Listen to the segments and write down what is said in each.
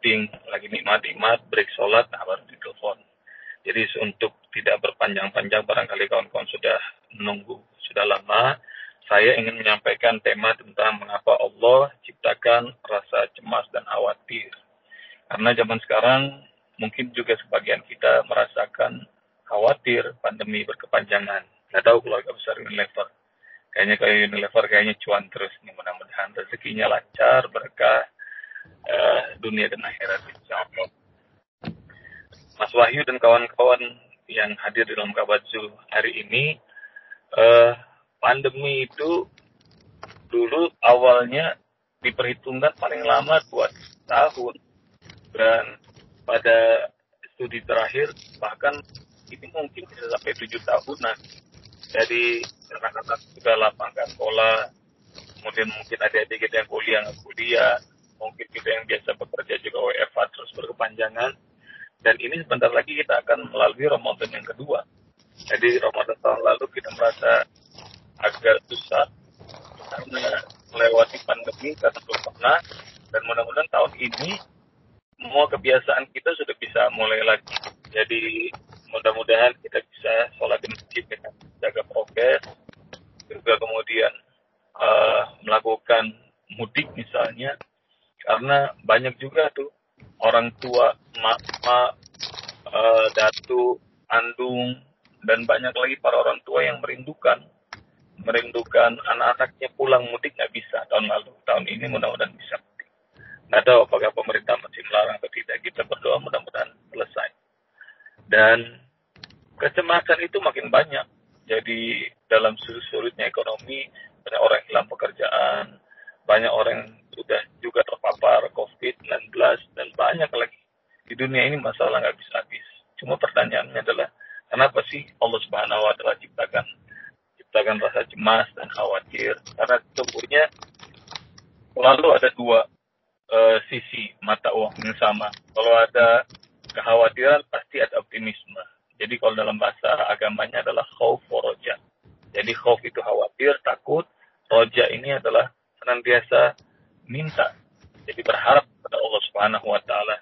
ting lagi nikmat-nikmat, break sholat, nah baru ditelepon. Jadi untuk tidak berpanjang-panjang, barangkali kawan-kawan sudah menunggu sudah lama, saya ingin menyampaikan tema tentang mengapa Allah ciptakan rasa cemas dan khawatir. Karena zaman sekarang mungkin juga sebagian kita merasakan khawatir pandemi berkepanjangan. Nggak tahu keluarga besar Unilever. Kayaknya kayak Unilever kayaknya cuan terus nih mudah-mudahan rezekinya lancar, berkah uh, dunia dan akhirat insyaallah. Mas Wahyu dan kawan-kawan yang hadir di dalam Kabatsu hari ini, uh, pandemi itu dulu awalnya diperhitungkan paling lama dua tahun dan pada studi terakhir bahkan ini mungkin bisa sampai tujuh tahun nah jadi anak-anak juga lapangkan pola kemudian mungkin ada adik kita yang kuliah kuliah mungkin kita yang biasa bekerja juga WFH terus berkepanjangan. Dan ini sebentar lagi kita akan melalui Ramadan yang kedua. Jadi Ramadan tahun lalu kita merasa agak susah karena melewati pandemi karena belum pernah. Dan mudah-mudahan tahun ini semua kebiasaan kita sudah bisa mulai lagi. Jadi mudah-mudahan kita bisa sholat di masjid dengan jaga prokes, juga kemudian uh, melakukan mudik misalnya, karena banyak juga tuh. Orang tua, mak, mak uh, datu, andung, dan banyak lagi para orang tua yang merindukan merindukan anak-anaknya pulang mudik nggak bisa tahun lalu tahun ini mudah-mudahan bisa Nggak tahu apakah pemerintah masih melarang atau tidak. Kita berdoa mudah-mudahan selesai. Dan kecemasan itu makin banyak. Jadi dalam sulit-sulitnya ekonomi, banyak orang hilang pekerjaan, banyak orang sudah juga terpapar COVID-19, dan banyak lagi. Di dunia ini masalah nggak bisa habis. Cuma pertanyaannya adalah, kenapa sih Allah Subhanahu wa Ta'ala ciptakan ciptakan rasa cemas dan khawatir? Karena tubuhnya selalu ada dua uh, sisi mata uang yang sama. Kalau ada kekhawatiran pasti ada optimisme. Jadi kalau dalam bahasa agamanya adalah khauf roja. Jadi khauf itu khawatir, takut. Roja ini adalah senantiasa minta. Jadi berharap pada Allah Subhanahu wa taala.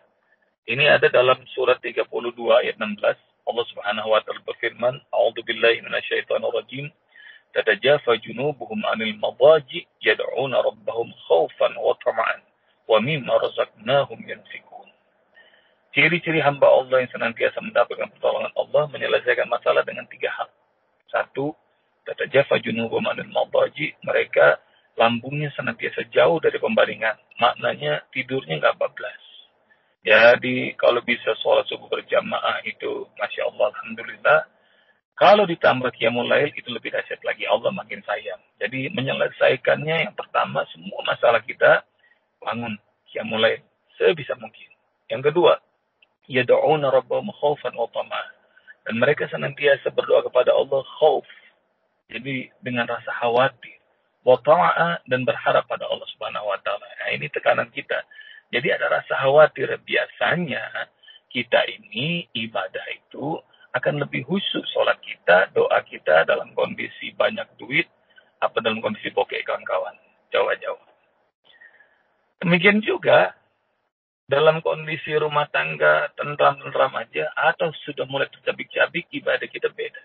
Ini ada dalam surat 32 ayat 16. Allah Subhanahu wa taala berfirman, "A'udzu billahi minasyaitonir rajim." Tatajafa 'anil madaji yad'una rabbahum khaufan wa tama'an wa mimma razaqnahum yunfikun. Ciri-ciri hamba Allah yang senantiasa mendapatkan pertolongan Allah menyelesaikan masalah dengan tiga hal. Satu, tata jafa junubum anil mabaji, mereka lambungnya senantiasa jauh dari pembaringan. Maknanya tidurnya nggak bablas. Ya, di kalau bisa sholat subuh berjamaah itu, masya Allah, alhamdulillah. Kalau ditambah qiyamul lail itu lebih dahsyat lagi. Allah makin sayang. Jadi menyelesaikannya yang pertama semua masalah kita bangun ya mulai sebisa mungkin. Yang kedua, yad'una rabbahum khaufan wa. Dan mereka senantiasa berdoa kepada Allah khauf. Jadi dengan rasa khawatir, wa dan berharap pada Allah Subhanahu wa taala. Nah, ini tekanan kita. Jadi ada rasa khawatir biasanya kita ini ibadah itu akan lebih khusyuk sholat kita, doa kita dalam kondisi banyak duit, apa dalam kondisi bokeh kawan-kawan. Jauh-jauh. Demikian juga dalam kondisi rumah tangga tentram-tentram aja atau sudah mulai tercabik-cabik ibadah kita beda.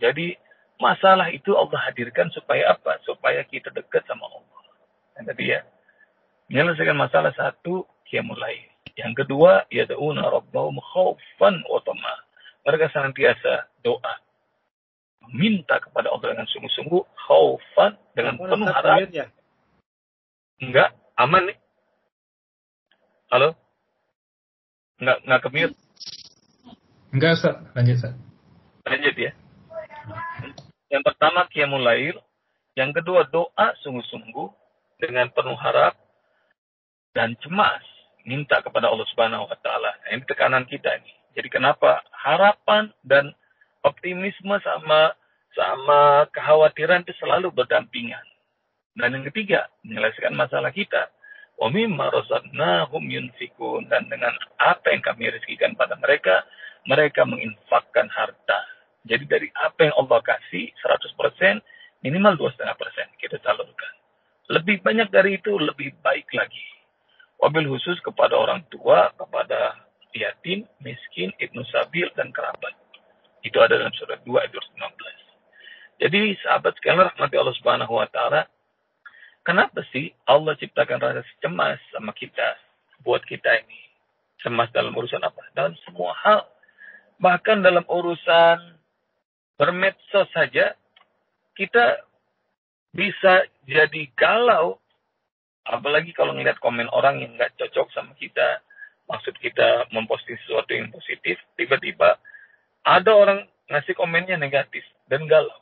Jadi masalah itu Allah hadirkan supaya apa? Supaya kita dekat sama Allah. Yang tadi ya, menyelesaikan masalah satu, dia mulai. Yang kedua, ya dauna rabbahum khaufan wa Mereka senantiasa doa. Minta kepada Allah dengan sungguh-sungguh, khaufan dengan penuh harap. Enggak, Aman nih? Halo? Nggak, nggak ke mute? Enggak, Ustaz. Lanjut, Ustaz. Lanjut ya. Yang pertama, Qiyamul Lail. Yang kedua, doa sungguh-sungguh dengan penuh harap dan cemas. Minta kepada Allah Subhanahu wa taala. Ini tekanan kita ini. Jadi kenapa harapan dan optimisme sama sama kekhawatiran itu selalu berdampingan. Dan yang ketiga, menyelesaikan masalah kita. Dan dengan apa yang kami rezekikan pada mereka, mereka menginfakkan harta. Jadi dari apa yang Allah kasih 100% minimal 2,5% kita salurkan. Lebih banyak dari itu lebih baik lagi. Wabil khusus kepada orang tua, kepada yatim, miskin, ibnu sabil, dan kerabat. Itu ada dalam surat 2 ayat 19. Jadi sahabat sekalian rahmati Allah Subhanahu wa taala, kenapa sih Allah ciptakan rasa cemas sama kita buat kita ini? Cemas dalam urusan apa? Dalam semua hal. Bahkan dalam urusan bermedsos saja kita bisa jadi galau apalagi kalau ngeliat komen orang yang nggak cocok sama kita maksud kita memposting sesuatu yang positif tiba-tiba ada orang ngasih komennya negatif dan galau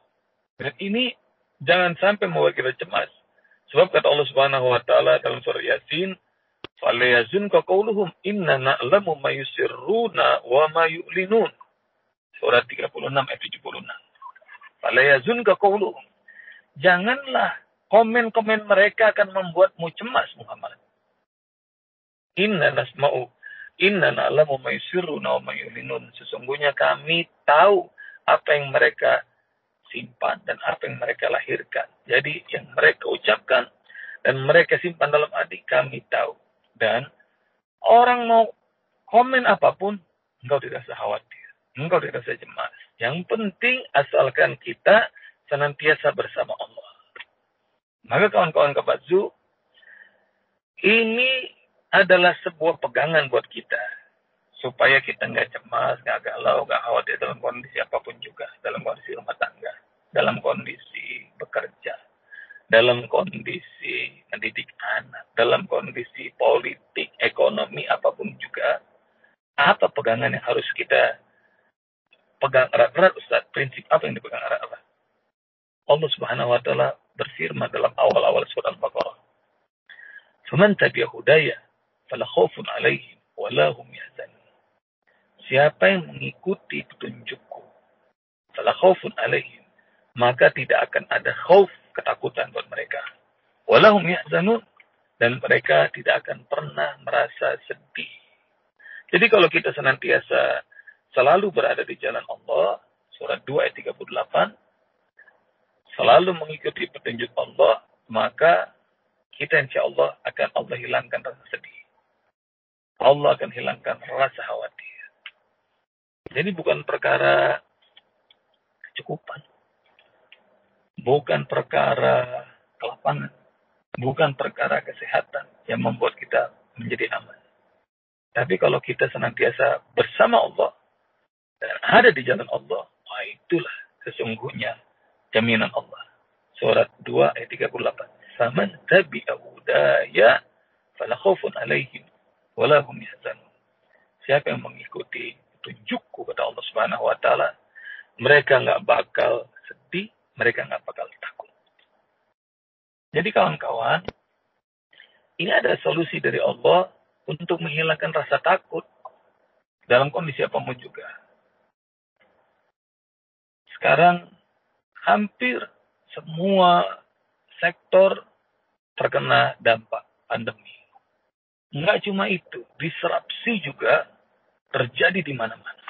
dan ini jangan sampai membuat kita cemas sebab kata Allah Subhanahu wa taala dalam surah Yasin ka qauluhum inna na'lamu ma yusirruna wa ma yu'linun Surat 36 ayat 76. Falayazun ka qauluhum. Janganlah komen-komen mereka akan membuatmu cemas Muhammad. Inna nasma'u inna na'lamu ma yusirruna wa yu'linun. Sesungguhnya kami tahu apa yang mereka simpan dan apa yang mereka lahirkan. Jadi yang mereka ucapkan dan mereka simpan dalam hati kami tahu. Dan orang mau komen apa pun, engkau tidak usah khawatir. Engkau tidak usah cemas. Yang penting asalkan kita senantiasa bersama Allah. Maka kawan-kawan kebazu, ini adalah sebuah pegangan buat kita. Supaya kita nggak cemas, nggak galau, nggak khawatir dalam kondisi apa pun juga. Dalam kondisi rumah tangga, dalam kondisi bekerja, dalam kondisi mendidik anak, dalam kondisi politik, ekonomi, apa pun juga, apa pegangan yang harus kita pegang erat-erat Ustaz? Prinsip apa yang dipegang erat-erat? Allah Subhanahu wa taala berfirman dalam awal-awal surat Al-Baqarah. "Faman tabi'a hudaya fala khaufun 'alaihim wa la hum yahzanun." Siapa yang mengikuti petunjukku, fala khaufun 'alaihim, maka tidak akan ada khauf ketakutan buat mereka. Walahum yahzanun dan mereka tidak akan pernah merasa sedih. Jadi kalau kita senantiasa selalu berada di jalan Allah, surat 2 ayat 38, selalu mengikuti petunjuk Allah, maka kita insya Allah akan Allah hilangkan rasa sedih. Allah akan hilangkan rasa khawatir. Jadi bukan perkara kecukupan bukan perkara kelapangan, bukan perkara kesehatan yang membuat kita menjadi aman. Tapi kalau kita senantiasa bersama Allah dan ada di jalan Allah, wah itulah sesungguhnya jaminan Allah. Surat 2 ayat 38. Faman tabi'a hudaya fala khaufun alaihim wala hum. Siapa yang mengikuti petunjukku kata Allah Subhanahu wa taala, mereka nggak bakal sedih mereka nggak bakal takut. Jadi kawan-kawan, ini ada solusi dari Allah untuk menghilangkan rasa takut dalam kondisi apa pun juga. Sekarang hampir semua sektor terkena dampak pandemi. Enggak cuma itu, disrupsi juga terjadi di mana-mana.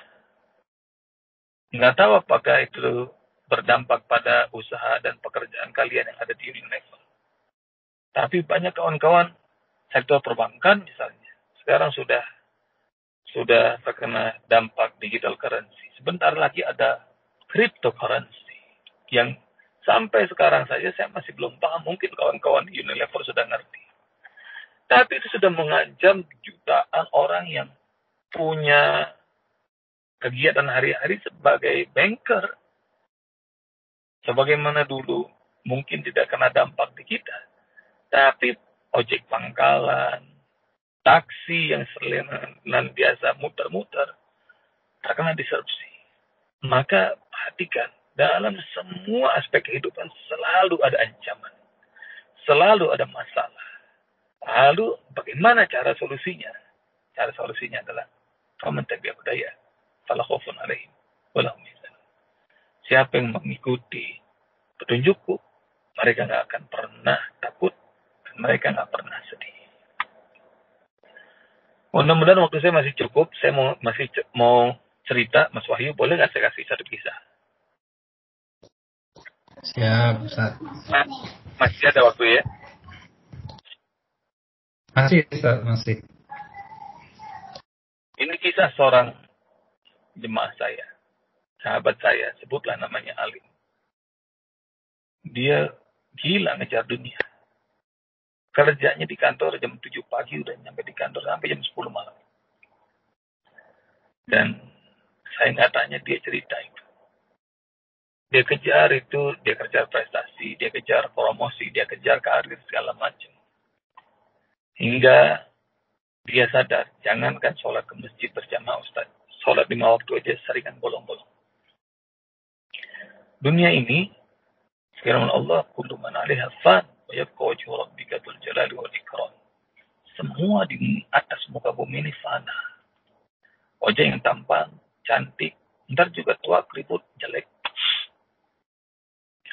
Enggak tahu apakah itu berdampak pada usaha dan pekerjaan kalian yang ada di Unilever. Tapi banyak kawan-kawan sektor perbankan misalnya sekarang sudah sudah terkena dampak digital currency. Sebentar lagi ada cryptocurrency yang sampai sekarang saja saya masih belum paham. Mungkin kawan-kawan Unilever sudah ngerti. Tapi itu sudah mengancam jutaan orang yang punya kegiatan hari-hari sebagai banker sebagaimana dulu mungkin tidak kena dampak di kita. Tapi ojek pangkalan, taksi yang selain biasa muter-muter, terkena disrupsi. Maka perhatikan, dalam semua aspek kehidupan selalu ada ancaman. Selalu ada masalah. Lalu bagaimana cara solusinya? Cara solusinya adalah Faman tabi'a budaya. Fala khawfun alaihim. Walahum Siapa yang mengikuti petunjukku, mereka nggak akan pernah takut, dan mereka nggak pernah sedih. Mudah-mudahan waktu saya masih cukup. Saya mau masih mau cerita, Mas Wahyu, boleh nggak saya kasih satu kisah? Siap, Ustaz. Nah, masih ada waktu ya? Masih, Ustaz, masih. Ini kisah seorang jemaah saya, sahabat saya, sebutlah namanya Ali. Dia gila ngejar dunia. Kerjanya di kantor jam 7 pagi udah nyampe di kantor sampai jam 10 malam. Dan saya nggak tanya dia cerita itu. Dia kejar itu, dia kejar prestasi, dia kejar promosi, dia kejar karir segala macam. Hingga dia sadar, jangankan sholat ke masjid berjamaah Ustaz. Sholat lima waktu aja seringan bolong-bolong. Dunia ini, firman Allah, kullu man fan, wa. Semua di atas muka bumi ini fana. Wajah yang tampan, cantik, ntar juga tua, keriput, jelek.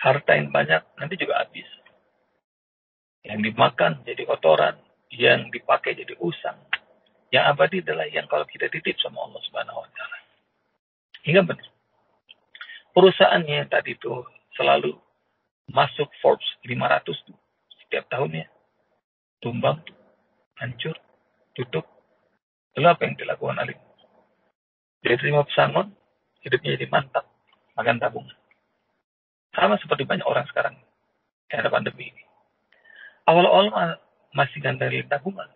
Harta yang banyak, nanti juga habis. Yang dimakan jadi kotoran, yang dipakai jadi usang. Yang abadi adalah yang kalau kita titip sama Allah Subhanahu wa taala. Hingga benar. Perusahaannya tadi itu selalu masuk Forbes 500 tuh setiap tahunnya. Tumbang, hancur, tutup. Lalu apa yang dilakukan Alim? Dia terima pesangon, hidupnya jadi mantap, makan tabungan. Sama seperti banyak orang sekarang ada pandemi ini. Awal-awal masih ngandelin tabungan.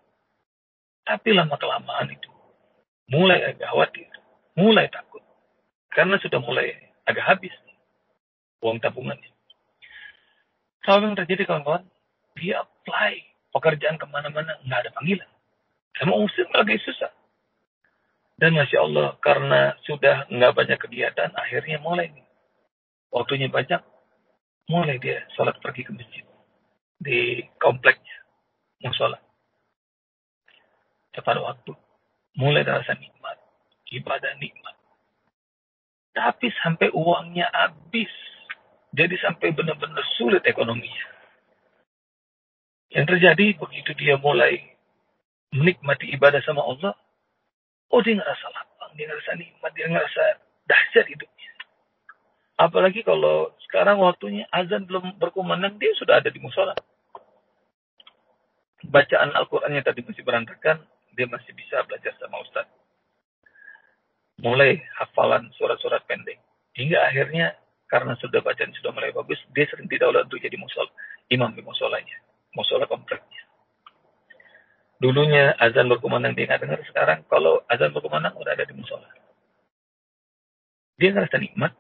Tapi lama-kelamaan itu mulai agak khawatir, mulai takut. Karena sudah mulai agak habis uang tabungannya. Kalau yang terjadi kawan-kawan, dia apply pekerjaan ke mana-mana, nggak ada panggilan. Sama usir lagi susah. Dan Masya Allah, karena sudah nggak banyak kegiatan, akhirnya mulai nih. Waktunya banyak, mulai dia sholat pergi ke masjid. Di kompleknya, mau sholat. Waktu, mulai rasa nikmat. Ibadah nikmat. Tapi sampai uangnya habis. Jadi sampai benar-benar sulit ekonominya. Yang terjadi begitu dia mulai menikmati ibadah sama Allah, Oh dia ngerasa lapang, dia ngerasa nikmat, dia ngerasa dahsyat hidupnya. Apalagi kalau sekarang waktunya azan belum berkumandang, dia sudah ada di musola. Bacaan Al-Qur'annya tadi masih berantakan, dia masih bisa belajar sama Ustaz. Mulai hafalan surat-surat pendek. Hingga akhirnya karena sudah bacaan sudah mulai bagus, dia sering didaulat untuk jadi musol, imam di musolanya, musola kompleknya. Dulunya azan berkumandang dia dengar, sekarang kalau azan berkumandang udah ada di musola. Dia ngerasa nikmat.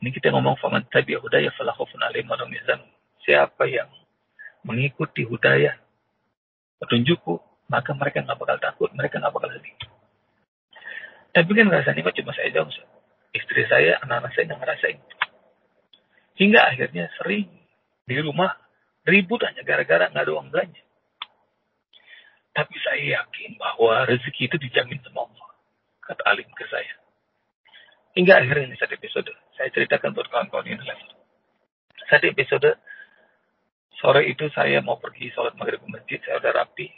Ini kita ngomong faman tabi'a hudaya fala khaufun alaihim wa Siapa yang mengikuti hudayah petunjukku, maka mereka nggak bakal takut, mereka nggak bakal sedih. Tapi kan ngerasa nikmat cuma saya dong. Istri saya, anak-anak saya nggak ngerasain. Hingga akhirnya sering di rumah ribut hanya gara-gara nggak ada uang belanja. Tapi saya yakin bahwa rezeki itu dijamin sama Allah. Kata alim ke saya. Hingga akhirnya ini satu episode. Saya ceritakan buat kawan-kawan yang lain. Satu episode, sore itu saya mau pergi sholat maghrib ke masjid. Saya udah rapi.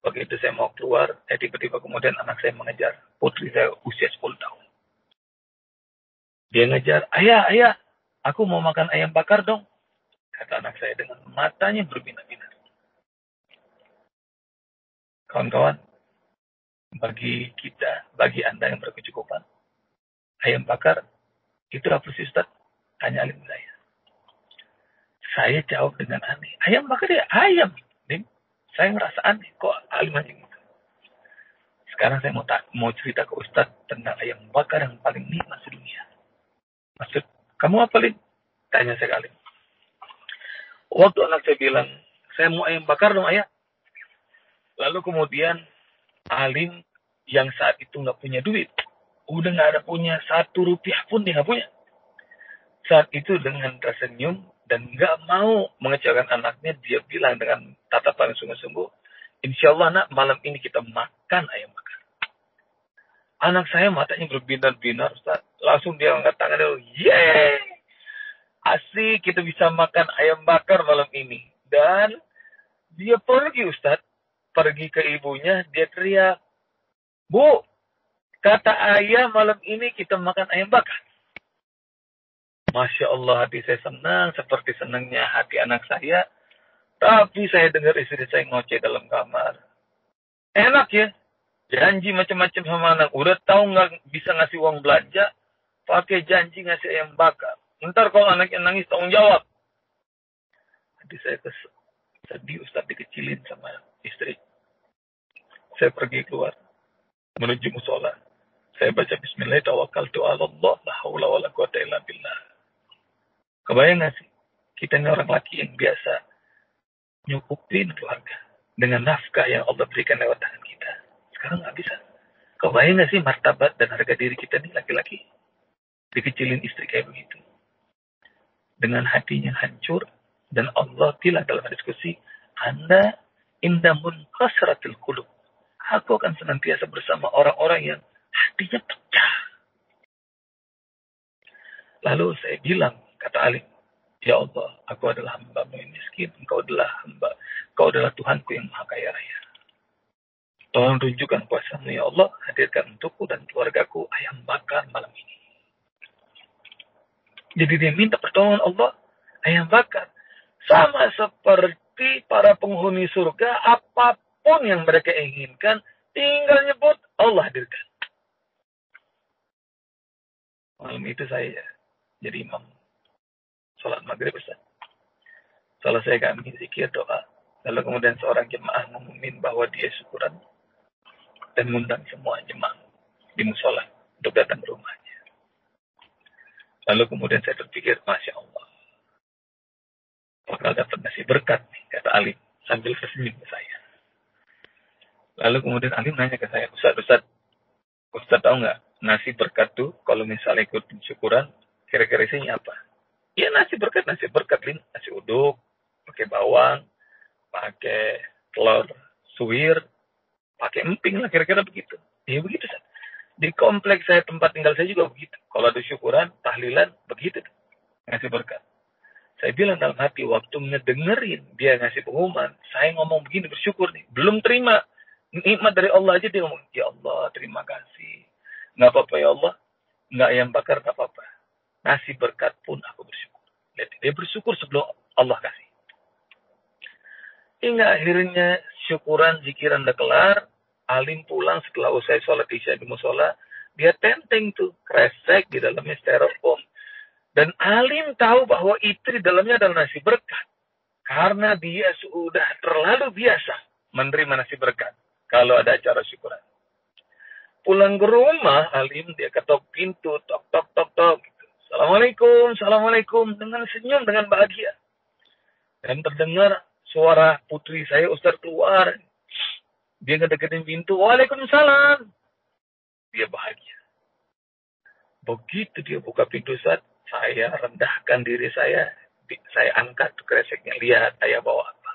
Begitu saya mau keluar, eh tiba-tiba kemudian anak saya mengejar. Putri saya usia 10 tahun. Dia ngejar, ayah, ayah, aku mau makan ayam bakar dong. Kata anak saya dengan matanya berbinar-binar. Kawan-kawan, bagi kita, bagi Anda yang berkecukupan, ayam bakar itu apa sih Ustaz? Tanya alim saya. Saya jawab dengan aneh. Ayam bakar ya ayam. Nih, saya ngerasa aneh. Kok alim aja gitu? Sekarang saya mau tak, mau cerita ke Ustaz tentang ayam bakar yang paling nikmat sedunia. Maksud, kamu apa, Lim? Tanya saya kali. Waktu anak saya bilang, saya mau ayam bakar dong, ayah. Lalu kemudian alim yang saat itu nggak punya duit, udah nggak ada punya satu rupiah pun dia nggak punya. Saat itu dengan tersenyum dan nggak mau mengecewakan anaknya, dia bilang dengan tatapan sungguh-sungguh, Insya Allah nak malam ini kita makan ayam bakar. Anak saya matanya berbinar-binar, Ustaz. Langsung dia angkat tangan dia, yeay! Asik kita bisa makan ayam bakar malam ini. Dan dia pergi Ustaz pergi ke ibunya, dia teriak, Bu, kata ayah malam ini kita makan ayam bakar. Masya Allah hati saya senang seperti senangnya hati anak saya. Tapi saya dengar istri saya ngoceh dalam kamar. Enak ya. Janji macam-macam sama anak. Udah tahu nggak bisa ngasih uang belanja, pakai janji ngasih ayam bakar. Ntar kalau anaknya nangis tanggung jawab. Jadi saya kesel. Sedih Ustaz dikecilin sama istri. Saya pergi keluar. Menuju musola. Saya baca bismillah tawakal tu Allah. La hawla wa la quwata illa billah. Kebayang gak sih? Kita ini orang laki yang biasa nyukupin keluarga. Dengan nafkah yang Allah berikan lewat tangan kita. Sekarang nggak bisa. Kebayang gak sih martabat dan harga diri kita nih laki-laki? Dikecilin istri kayak begitu. Dengan hatinya hancur, dan Allah bilang dalam diskusi, Anda indamun kasratil kulub. Aku akan senantiasa bersama orang-orang yang hatinya pecah. Lalu saya bilang, kata Alim, Ya Allah, aku adalah hamba yang miskin. Engkau adalah hamba. Engkau adalah Tuhanku yang maha kaya raya. Tolong tunjukkan kuasamu ya Allah. Hadirkan untukku dan keluargaku ayam bakar malam ini. Jadi dia minta pertolongan Allah. Ayam bakar. Sama seperti para penghuni surga, apa pun yang mereka inginkan, tinggal nyebut Allah hadirkan. Malam itu saya jadi imam sholat maghrib Ustaz. Selesai kami zikir doa. Lalu kemudian seorang jemaah mengumumkan bahwa dia syukuran dan mengundang semua jemaah di musola untuk datang ke rumahnya. Lalu kemudian saya berpikir, Masya Allah bakal dapat nasi berkat kata Alim sambil tersenyum ke saya. Lalu kemudian Alim nanya ke saya, Ustaz, Ustaz, Ustaz tahu nggak nasi berkat tuh kalau misalnya ikut syukuran, kira-kira isinya apa? Ya nasi berkat, nasi berkat, nasi uduk, pakai bawang, pakai telur suwir, pakai emping lah kira-kira begitu. Ya begitu, Ustaz. Di kompleks saya tempat tinggal saya juga begitu. Kalau ada syukuran, tahlilan, begitu. Ngasih berkat. Saya bilang dalam hati, waktu ngedengerin dia ngasih pengumuman, saya ngomong begini bersyukur nih. Belum terima nikmat dari Allah aja dia ngomong, ya Allah terima kasih. Nggak apa-apa ya Allah. Nggak ayam bakar nggak apa-apa. Ngasih berkat pun aku bersyukur. Lihat, dia bersyukur sebelum Allah kasih. Hingga akhirnya syukuran, zikiran udah kelar. Alim pulang setelah usai sholat isya di musola. Dia tenteng tuh, kresek di dalamnya styrofoam dan Alim tahu bahwa itu di dalamnya adalah nasi berkat. Karena dia sudah terlalu biasa menerima nasi berkat. Kalau ada acara syukuran. Pulang ke rumah, Alim dia ketok pintu, tok, tok, tok, tok. Assalamualaikum, Assalamualaikum. Dengan senyum, dengan bahagia. Dan terdengar suara putri saya, Ustaz keluar. Dia ngedeketin pintu, Waalaikumsalam. Dia bahagia. Begitu dia buka pintu saat saya rendahkan diri saya, saya angkat kreseknya, lihat ayah bawa apa.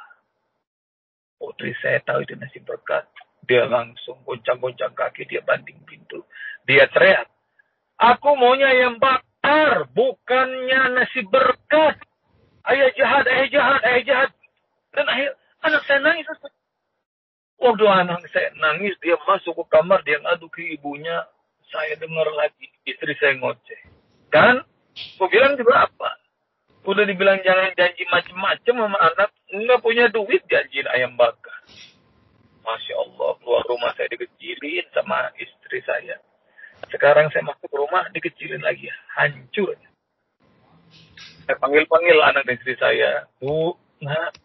Putri saya tahu itu nasi berkat. Dia langsung goncang-goncang kaki, dia banting pintu. Dia teriak, aku maunya yang bukannya nasi berkat. Ayah jahat, ayah jahat, ayah jahat. Dan akhir, anak saya nangis. Waktu anak saya nangis, dia masuk ke kamar, dia ngadu ke ibunya. Saya dengar lagi, istri saya ngoceh. Kan Gue bilang juga apa? Udah dibilang jangan janji macem-macem sama anak, nggak punya duit janjiin ayam bakar. Masya Allah, keluar rumah saya dikecilin sama istri saya. Sekarang saya masuk rumah dikecilin lagi, hancur. Saya panggil-panggil anak istri saya, Bu, nak,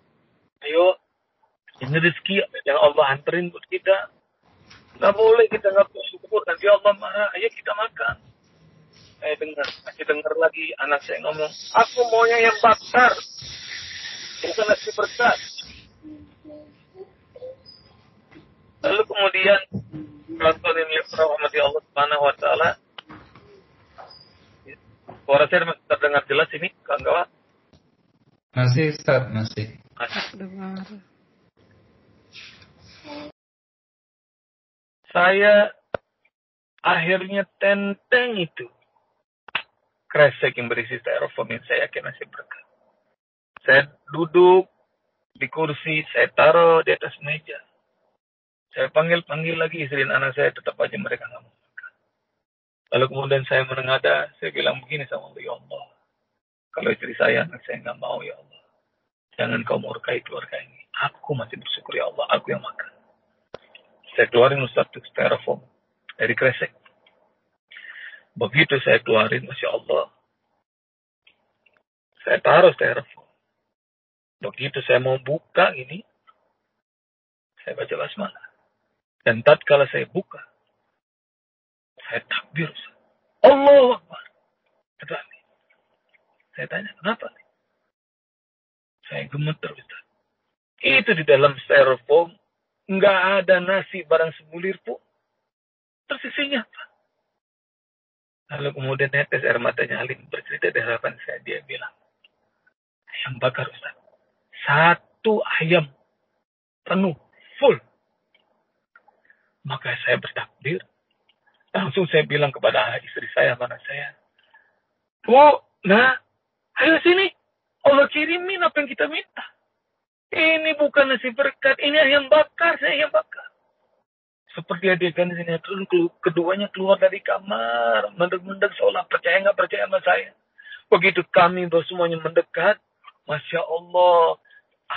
ayo, ini rezeki yang Allah anterin buat kita. Nggak boleh kita nggak bersyukur, nanti Allah marah, ayo kita makan. Saya dengar, masih dengar lagi anak saya ngomong, aku maunya yang bakar, bukan nasi berkat. Lalu kemudian Rasul ini rahmati Allah Subhanahu wa taala. Suara saya masih terdengar jelas ini, Kang Gawa? Masih, Ustaz, masih. Dengar. Saya akhirnya tenteng itu kresek yang berisi styrofoam yang saya yakin masih berkah. Saya duduk di kursi, saya taruh di atas meja. Saya panggil-panggil lagi istri dan anak saya, tetap aja mereka nggak mau makan. Lalu kemudian saya menengada, saya bilang begini sama Allah, Ya Allah, kalau istri saya, anak saya nggak mau, Ya Allah. Jangan kau murkai keluarga ini. Aku masih bersyukur, Ya Allah, aku yang makan. Saya keluarin satu styrofoam dari kresek. Begitu saya keluarin, Masya Allah. Saya taruh styrofoam. Begitu saya mau buka ini, saya baca basmalah. Dan tatkala saya buka, saya takbir. Allah Akbar. Terlali. Saya tanya, kenapa? Saya gemeter, Ustaz. Itu di dalam styrofoam, nggak ada nasi barang sebulir pun. Terus isinya apa? Lalu kemudian netes air matanya Alim bercerita di hadapan saya. Dia bilang, ayam bakar Ustaz. Satu ayam penuh, full. Maka saya bertakbir. Langsung saya bilang kepada istri saya, mana saya. Bu, nah, ayo sini. Allah kirimin apa yang kita minta. Ini bukan nasi berkat, ini ayam bakar, saya ayam bakar. Seperti adegan sinetron, keduanya keluar dari kamar, mendek-mendek seolah percaya nggak percaya sama saya. Begitu kami semuanya mendekat, Masya Allah,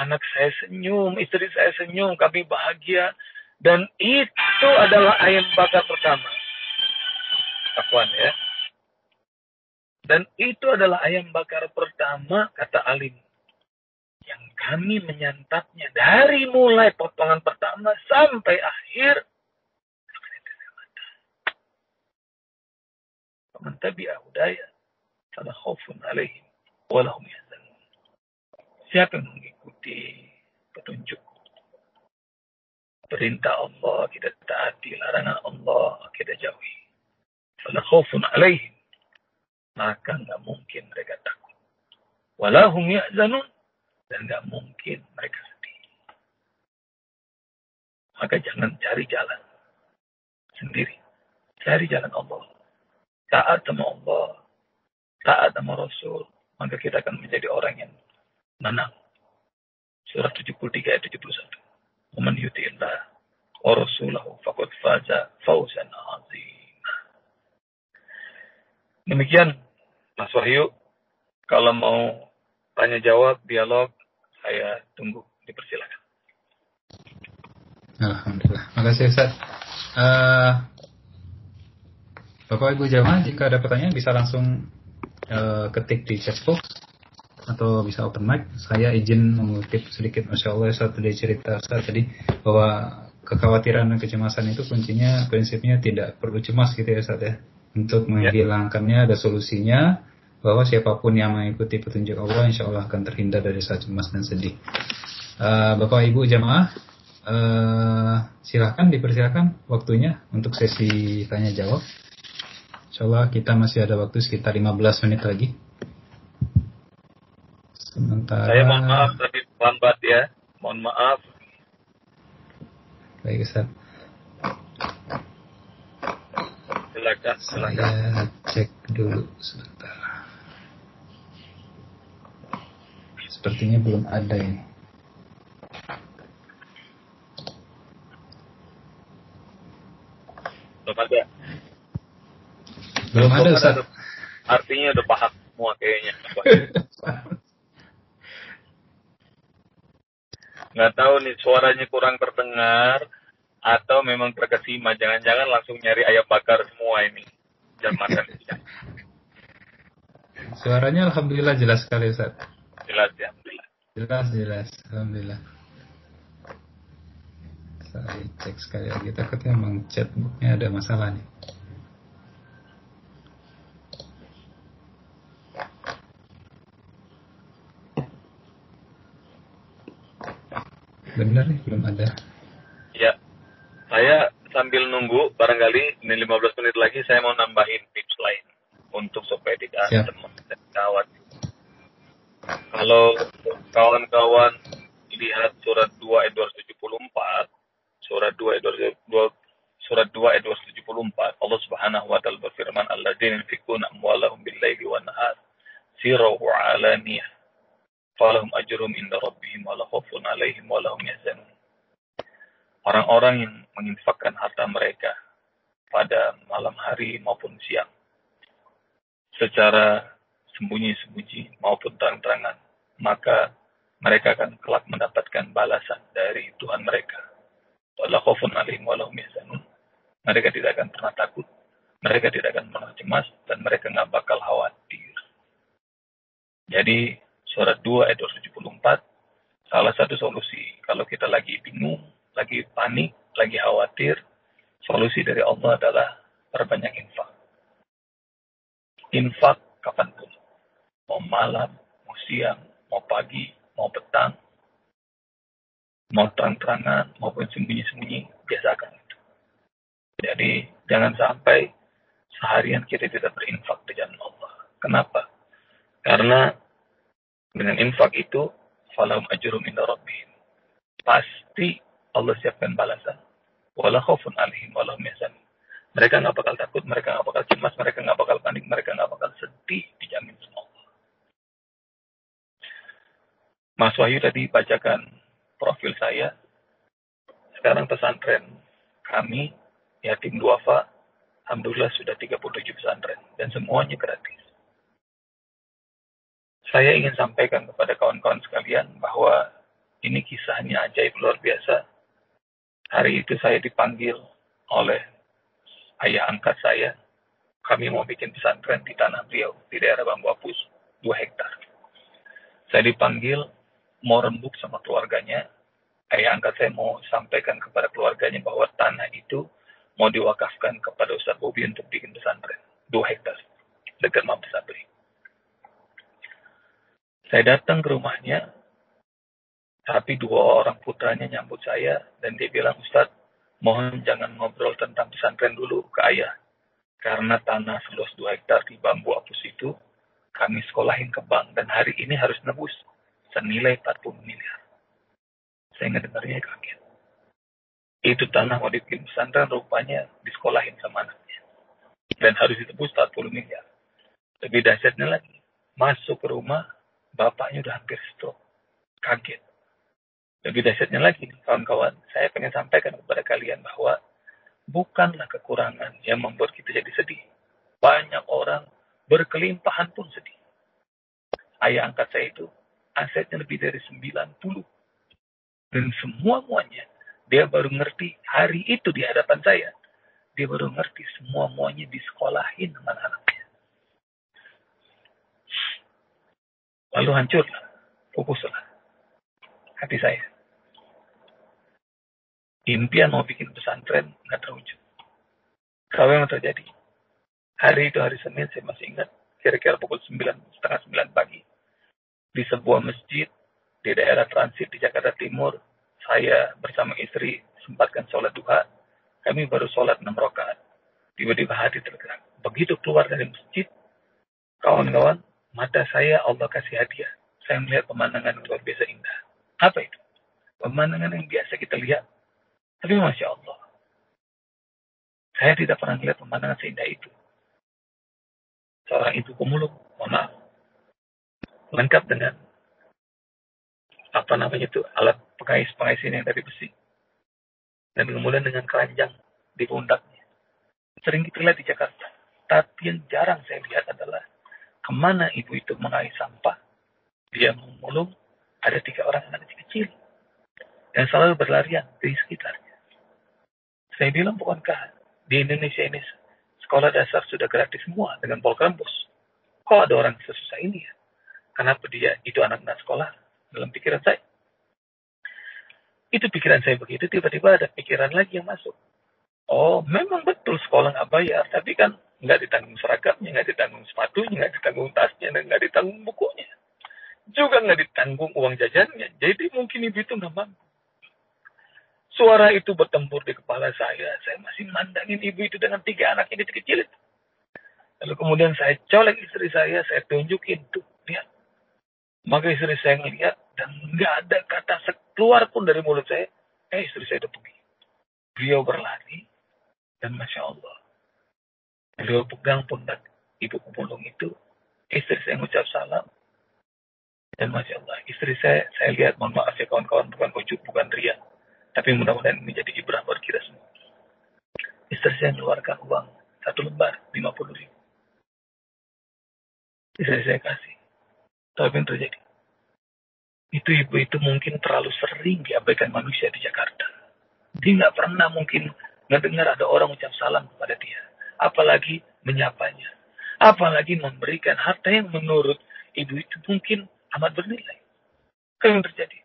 anak saya senyum, istri saya senyum, kami bahagia. Dan itu adalah ayam bakar pertama. Akuan ya. Dan itu adalah ayam bakar pertama, kata Alim. Yang kami menyantapnya dari mulai potongan pertama sampai akhir. Siapa yang mengikuti petunjuk perintah Allah kita taati, larangan Allah kita jauhi. Fala khaufun alaihim maka nggak mungkin mereka takut. Walahum yahzanun dan nggak mungkin mereka sedih. Maka jangan cari jalan sendiri. Cari jalan Allah taat sama Allah, taat sama Rasul, maka kita akan menjadi orang yang menang. Surah 73 ayat 71. Waman yuti'illah wa rasulahu faqad faza fawzan azim. Demikian Mas Wahyu. Kalau mau tanya jawab, dialog, saya tunggu. Dipersilakan. Alhamdulillah. Makasih Ustaz. Uh, Bapak Ibu jamaah jika ada pertanyaan bisa langsung uh, ketik di chatbox atau bisa open mic. Saya izin mengutip sedikit Masya Allah saat tadi cerita saat tadi bahwa kekhawatiran dan kecemasan itu kuncinya prinsipnya tidak perlu cemas gitu ya saat ya. Untuk ya. menghilangkannya ada solusinya bahwa siapa pun yang mengikuti petunjuk Allah insya Allah akan terhindar dari saat cemas dan sedih. Uh, Bapak Ibu jamaah uh, silahkan dipersilakan waktunya untuk sesi tanya jawab. Insya kita masih ada waktu sekitar 15 menit lagi. Sementara... Saya mohon maaf tadi lambat ya. Mohon maaf. Baik Ustaz. Silakan, silakan. Saya cek dulu sebentar. Sepertinya belum ada ini. Belum ada. Belum ada Ustaz. Artinya udah paham semua kayaknya. Nggak tahu nih suaranya kurang terdengar atau memang terkesima. Jangan-jangan langsung nyari ayam bakar semua ini. Jam makan siang. Suaranya alhamdulillah jelas sekali Ustaz. Jelas ya. Jelas, jelas. Alhamdulillah. Saya cek sekali lagi takutnya memang chatbooknya ada masalah nih. Benar nih, belum ada. Ya, saya sambil nunggu, barangkali ini 15 menit lagi saya mau nambahin tips lain untuk supaya tidak cemas dan kawat. Kalau kawan-kawan lihat surat 2 ayat 274, surat 2 ayat 2, surat 2 ayat 274, Allah Subhanahu wa taala berfirman, "Alladzina yunfikuna amwalahum bil-laili wan-nahar sirran wa 'alaniyah." Falahum ajrum inda rabbihim wa khaufun alaihim wa lahum yahzanun. Orang-orang yang menginfakkan harta mereka pada malam hari maupun siang secara sembunyi-sembunyi maupun terang-terangan, maka mereka akan kelak mendapatkan balasan dari Tuhan mereka Wala khawfun alaihim walahum yahzanun. Mereka tidak akan pernah takut, mereka tidak akan pernah cemas, dan mereka nggak bakal khawatir. Jadi, surat 2 ayat 274, salah satu solusi kalau kita lagi bingung, lagi panik, lagi khawatir, solusi dari Allah adalah perbanyak infak. Infak kapan pun. Mau malam, mau siang, mau pagi, mau petang, mau terang-terangan maupun sembunyi-sembunyi, biasakan itu. Jadi jangan sampai seharian kita tidak berinfak di jalan Allah. Kenapa? Karena dengan infak itu, falam ajurum inda rabbihim. Pasti Allah siapkan balasan. Wala khaufun alihim wala Mereka nggak bakal takut, mereka nggak bakal cemas, mereka nggak bakal panik, mereka nggak bakal sedih, dijamin sama Allah. Mas Wahyu tadi bacakan profil saya. Sekarang pesantren kami, yatim duafa, Alhamdulillah sudah 37 pesantren. Dan semuanya gratis. Saya ingin sampaikan kepada kawan-kawan sekalian bahwa ini kisahnya ajaib luar biasa. Hari itu saya dipanggil oleh ayah angkat saya. Kami mau bikin pesantren di Tanah Riau, di daerah Bambu Apus, 2 hektar. Saya dipanggil, mau rembuk sama keluarganya. Ayah angkat saya mau sampaikan kepada keluarganya bahwa tanah itu mau diwakafkan kepada Ustaz Bobi untuk bikin pesantren. Dua hektar. Dekat Mabes Sabri. Saya datang ke rumahnya, tapi dua orang putranya nyambut saya, dan dia bilang, Ustaz, mohon jangan ngobrol tentang pesantren dulu ke ayah. Karena tanah seluas dua hektar di bambu apus itu, kami sekolahin ke bank, dan hari ini harus nebus senilai 40 miliar. Saya ngedengarnya kaget itu tanah mau dibikin pesantren rupanya disekolahin sama anaknya. Dan harus ditebus 40 miliar. Lebih dahsyatnya lagi, masuk ke rumah, bapaknya udah hampir stroke. Kaget. Lebih dahsyatnya lagi, kawan-kawan, saya pengen sampaikan kepada kalian bahwa bukanlah kekurangan yang membuat kita jadi sedih. Banyak orang berkelimpahan pun sedih. Ayah angkat saya itu asetnya lebih dari 90. Dan semua-muanya dia baru ngerti hari itu di hadapan saya. Dia baru ngerti semua muanya disekolahin dengan anaknya. Lalu hancurlah, pupuslah hati saya. Impian mau bikin pesantren nggak terwujud. Kalau yang terjadi? Hari itu hari Senin saya masih ingat, kira-kira pukul 9, setengah 9 pagi. Di sebuah masjid di daerah transit di Jakarta Timur, saya bersama istri sempatkan sholat duha, kami baru sholat enam rakaat. Tiba-tiba hati tergerak. Begitu keluar dari masjid, kawan-kawan, mata saya Allah kasih hadiah. Saya melihat pemandangan yang luar biasa indah. Apa itu? Pemandangan yang biasa kita lihat. Tapi Masya Allah. Saya tidak pernah melihat pemandangan seindah itu. Seorang ibu pemulung, mohon maaf. Lengkap dengan apa namanya itu alat pengais-pengais ini yang dari besi. Dan kemudian dengan keranjang di pundaknya. Sering kita lihat di Jakarta. Tapi yang jarang saya lihat adalah ke mana ibu itu mengais sampah. Dia memulung, ada tiga orang anak kecil. Yang selalu berlarian di sekitarnya. Saya bilang bukankah di Indonesia ini sekolah dasar sudah gratis semua dengan Polkambus. Kok ada orang sesusah ini ya? Kenapa dia itu anak-anak sekolah? dalam pikiran saya. Itu pikiran saya begitu, tiba-tiba ada pikiran lagi yang masuk. Oh, memang betul sekolah nggak bayar, tapi kan nggak ditanggung seragamnya, nggak ditanggung sepatunya, nggak ditanggung tasnya, dan nggak ditanggung bukunya. Juga nggak ditanggung uang jajannya. Jadi mungkin ibu itu nggak mampu. Suara itu bertempur di kepala saya. Saya masih mandangin ibu itu dengan tiga anak ini kecil itu. Lalu kemudian saya colek istri saya, saya tunjukin tuh, lihat maka istri saya ngeliat dan nggak ada kata keluar pun dari mulut saya. Eh istri saya udah pergi. Beliau berlari dan masya Allah. Beliau pegang pundak ibu pemulung itu. Istri saya mengucap salam. Dan masya Allah, istri saya, saya lihat, mohon maaf ya kawan-kawan, bukan ujub, bukan ria. Tapi mudah-mudahan ini jadi ibrah buat kita semua. Istri saya mengeluarkan uang satu lembar, 50 ribu. Istri saya kasih. Apa yang terjadi? Itu ibu itu mungkin terlalu sering diabaikan manusia di Jakarta. Dia nggak pernah mungkin ngedengar ada orang ucap salam kepada dia. Apalagi menyapanya. Apalagi memberikan harta yang menurut ibu itu mungkin amat bernilai. Apa yang terjadi?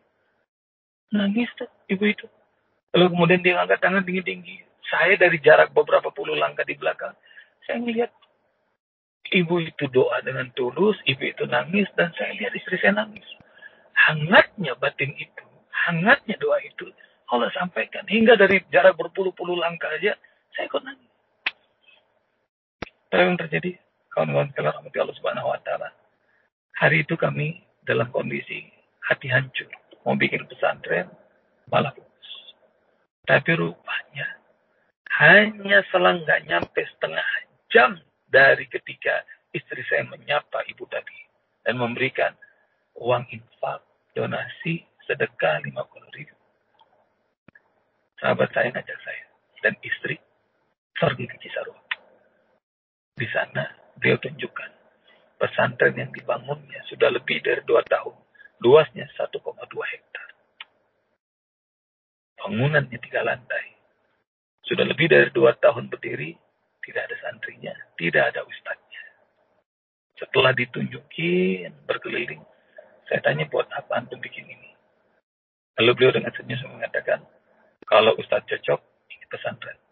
Nangis tuh ibu itu. Lalu kemudian dia angkat tangan tinggi-tinggi. Saya dari jarak beberapa puluh langkah di belakang. Saya melihat ibu itu doa dengan tulus, ibu itu nangis, dan saya lihat istri saya nangis. Hangatnya batin itu, hangatnya doa itu, Allah sampaikan. Hingga dari jarak berpuluh-puluh langkah aja, saya ikut nangis. Apa yang terjadi? Kawan-kawan sekalian rahmati Allah subhanahu wa ta'ala. Hari itu kami dalam kondisi hati hancur. Mau bikin pesantren, malah putus. Tapi rupanya, hanya selang nggak nyampe setengah jam dari ketika istri saya menyapa ibu tadi. Dan memberikan uang infak, donasi, sedekah 50 ribu. Sahabat saya ngajak saya dan istri pergi ke Cisarua. Di sana beliau tunjukkan pesantren yang dibangunnya sudah lebih dari dua tahun. Luasnya 1,2 hektar. Bangunannya tiga lantai. Sudah lebih dari dua tahun berdiri, tidak ada santrinya, tidak ada ustadznya. Setelah ditunjukin berkeliling, saya tanya buat apa antum bikin ini? Lalu beliau dengan senyum mengatakan, kalau ustadz cocok, ini pesantren.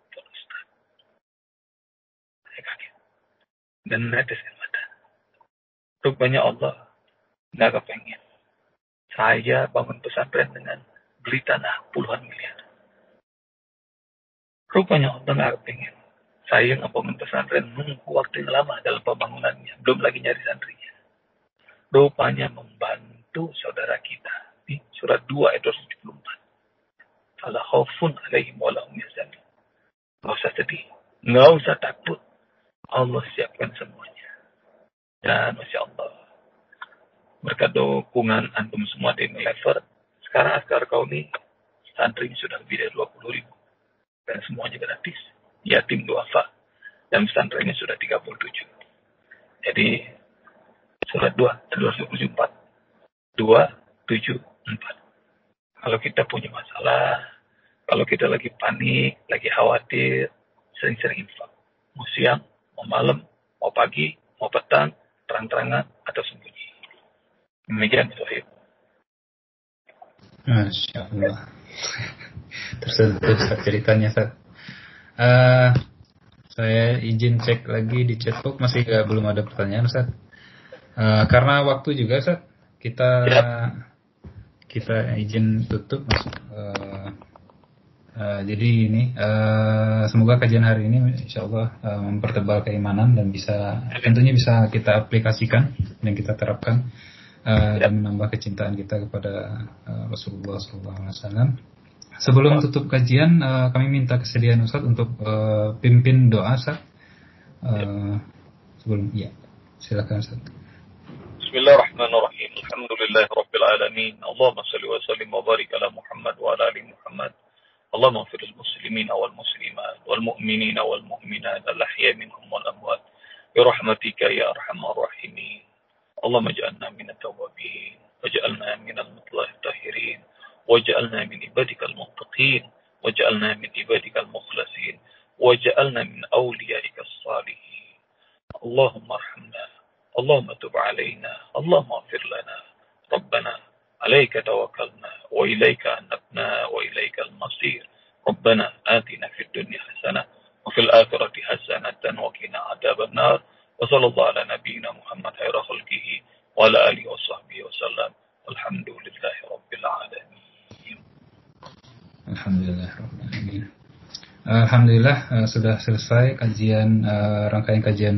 Dan meneteskan mata. Rupanya Allah nggak kepengen. Saya bangun pesantren dengan beli tanah puluhan miliar. Rupanya Allah nggak kepengen. Saya bangun pesantren nunggu waktu yang lama dalam pembangunannya. Belum lagi nyari santrinya. Rupanya membantu saudara kita. Di surat 2 ayat 274. Fala khaufun alaihim walahum yahzanun. Nggak usah sedih. Nggak usah takut Allah siapkan semuanya. Dan Masya Allah. Berkat dukungan antum semua di Lever, sekarang askar kau ini santri sudah lebih dari 20 ribu. Dan semuanya gratis. Yatim duafa. Dan pesantrennya sudah 37. Jadi, surat 2, 274. 274. Kalau kita punya masalah, kalau kita lagi panik, lagi khawatir, sering-sering infak. Malam, mau pagi, mau petang, terang-terangan atau sembunyi. Demikian Sohib. Masya Allah. Tersentuh ceritanya Sat. Uh, saya izin cek lagi di chatbox masih gak, belum ada pertanyaan Sat. Uh, karena waktu juga Sat, kita ya. kita izin tutup uh, Uh, jadi ini uh, semoga kajian hari ini insya Allah uh, mempertebal keimanan dan bisa tentunya bisa kita aplikasikan dan kita terapkan uh, dan menambah kecintaan kita kepada uh, Rasulullah SAW. Sebelum tutup kajian, uh, kami minta kesediaan Ustaz untuk uh, pimpin doa Ustaz. Uh, sebelum ya, silakan Ustaz. Bismillahirrahmanirrahim. Alhamdulillahirabbil Allahumma salli wa sallim wa barik ala Muhammad wa ala ali Muhammad. اللهم اغفر المسلمين والمسلمات والمؤمنين والمؤمنات الأحياء منهم والأموات برحمتك يا أرحم الراحمين. اللهم اجعلنا من التوابين واجعلنا من المطلع الطاهرين واجعلنا من عبادك المتقين واجعلنا من عبادك المخلصين واجعلنا من أوليائك الصالحين. اللهم ارحمنا اللهم تب علينا اللهم اغفر لنا. ربنا عليك توكلنا وإليك أنبنا وإليك المصير. ربنا آتنا في الدنيا حسنة وفي الآخرة حسنة وقنا عذاب النار. وصلى الله على نبينا محمد خير خلقه وعلى آله وصحبه وسلم. والحمد لله رب العالمين. الحمد لله رب العالمين. Alhamdulillah uh, sudah selesai kajian uh, rangkaian kajian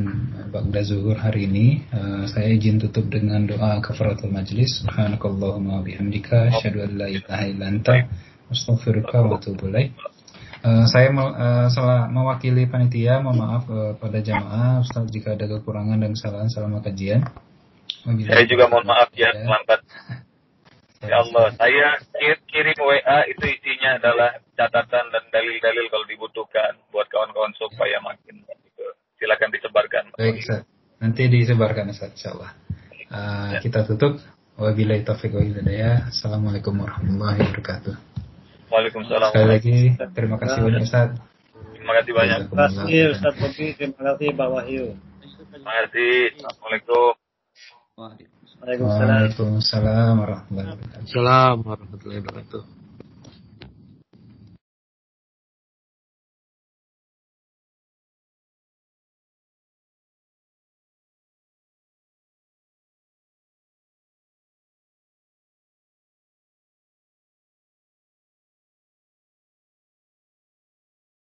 Ba'da Zuhur hari ini. Uh, saya izin tutup dengan doa kafaratul majlis. Subhanakallahumma bihamdika asyhadu an la ilaha illa anta astaghfiruka wa atubu ilaik. Uh, saya uh, salah mewakili panitia, mohon maaf uh, pada jamaah Ustaz jika ada kekurangan dan kesalahan selama kajian. Saya juga mohon maaf ya, terlambat. Ya Allah, saya kirim WA itu isinya adalah catatan dan dalil-dalil kalau dibutuhkan buat kawan-kawan supaya makin gitu. Silakan disebarkan. Baik, Ustaz. Nanti disebarkan Ustaz, insyaallah. Uh, ya. Kita tutup. Wabillahi taufiq wa hidayah. Assalamualaikum warahmatullahi wabarakatuh. Waalaikumsalam. Sekali lagi terima kasih banyak Ustaz. Terima kasih banyak. Terima kasih Ustaz Bobi, terima kasih Pak Wahyu. Terima kasih. Assalamualaikum. Waalaikumsalam. Waalaikumsalam warahmatullahi wabarakatuh. Assalamualaikum warahmatullahi wabarakatuh.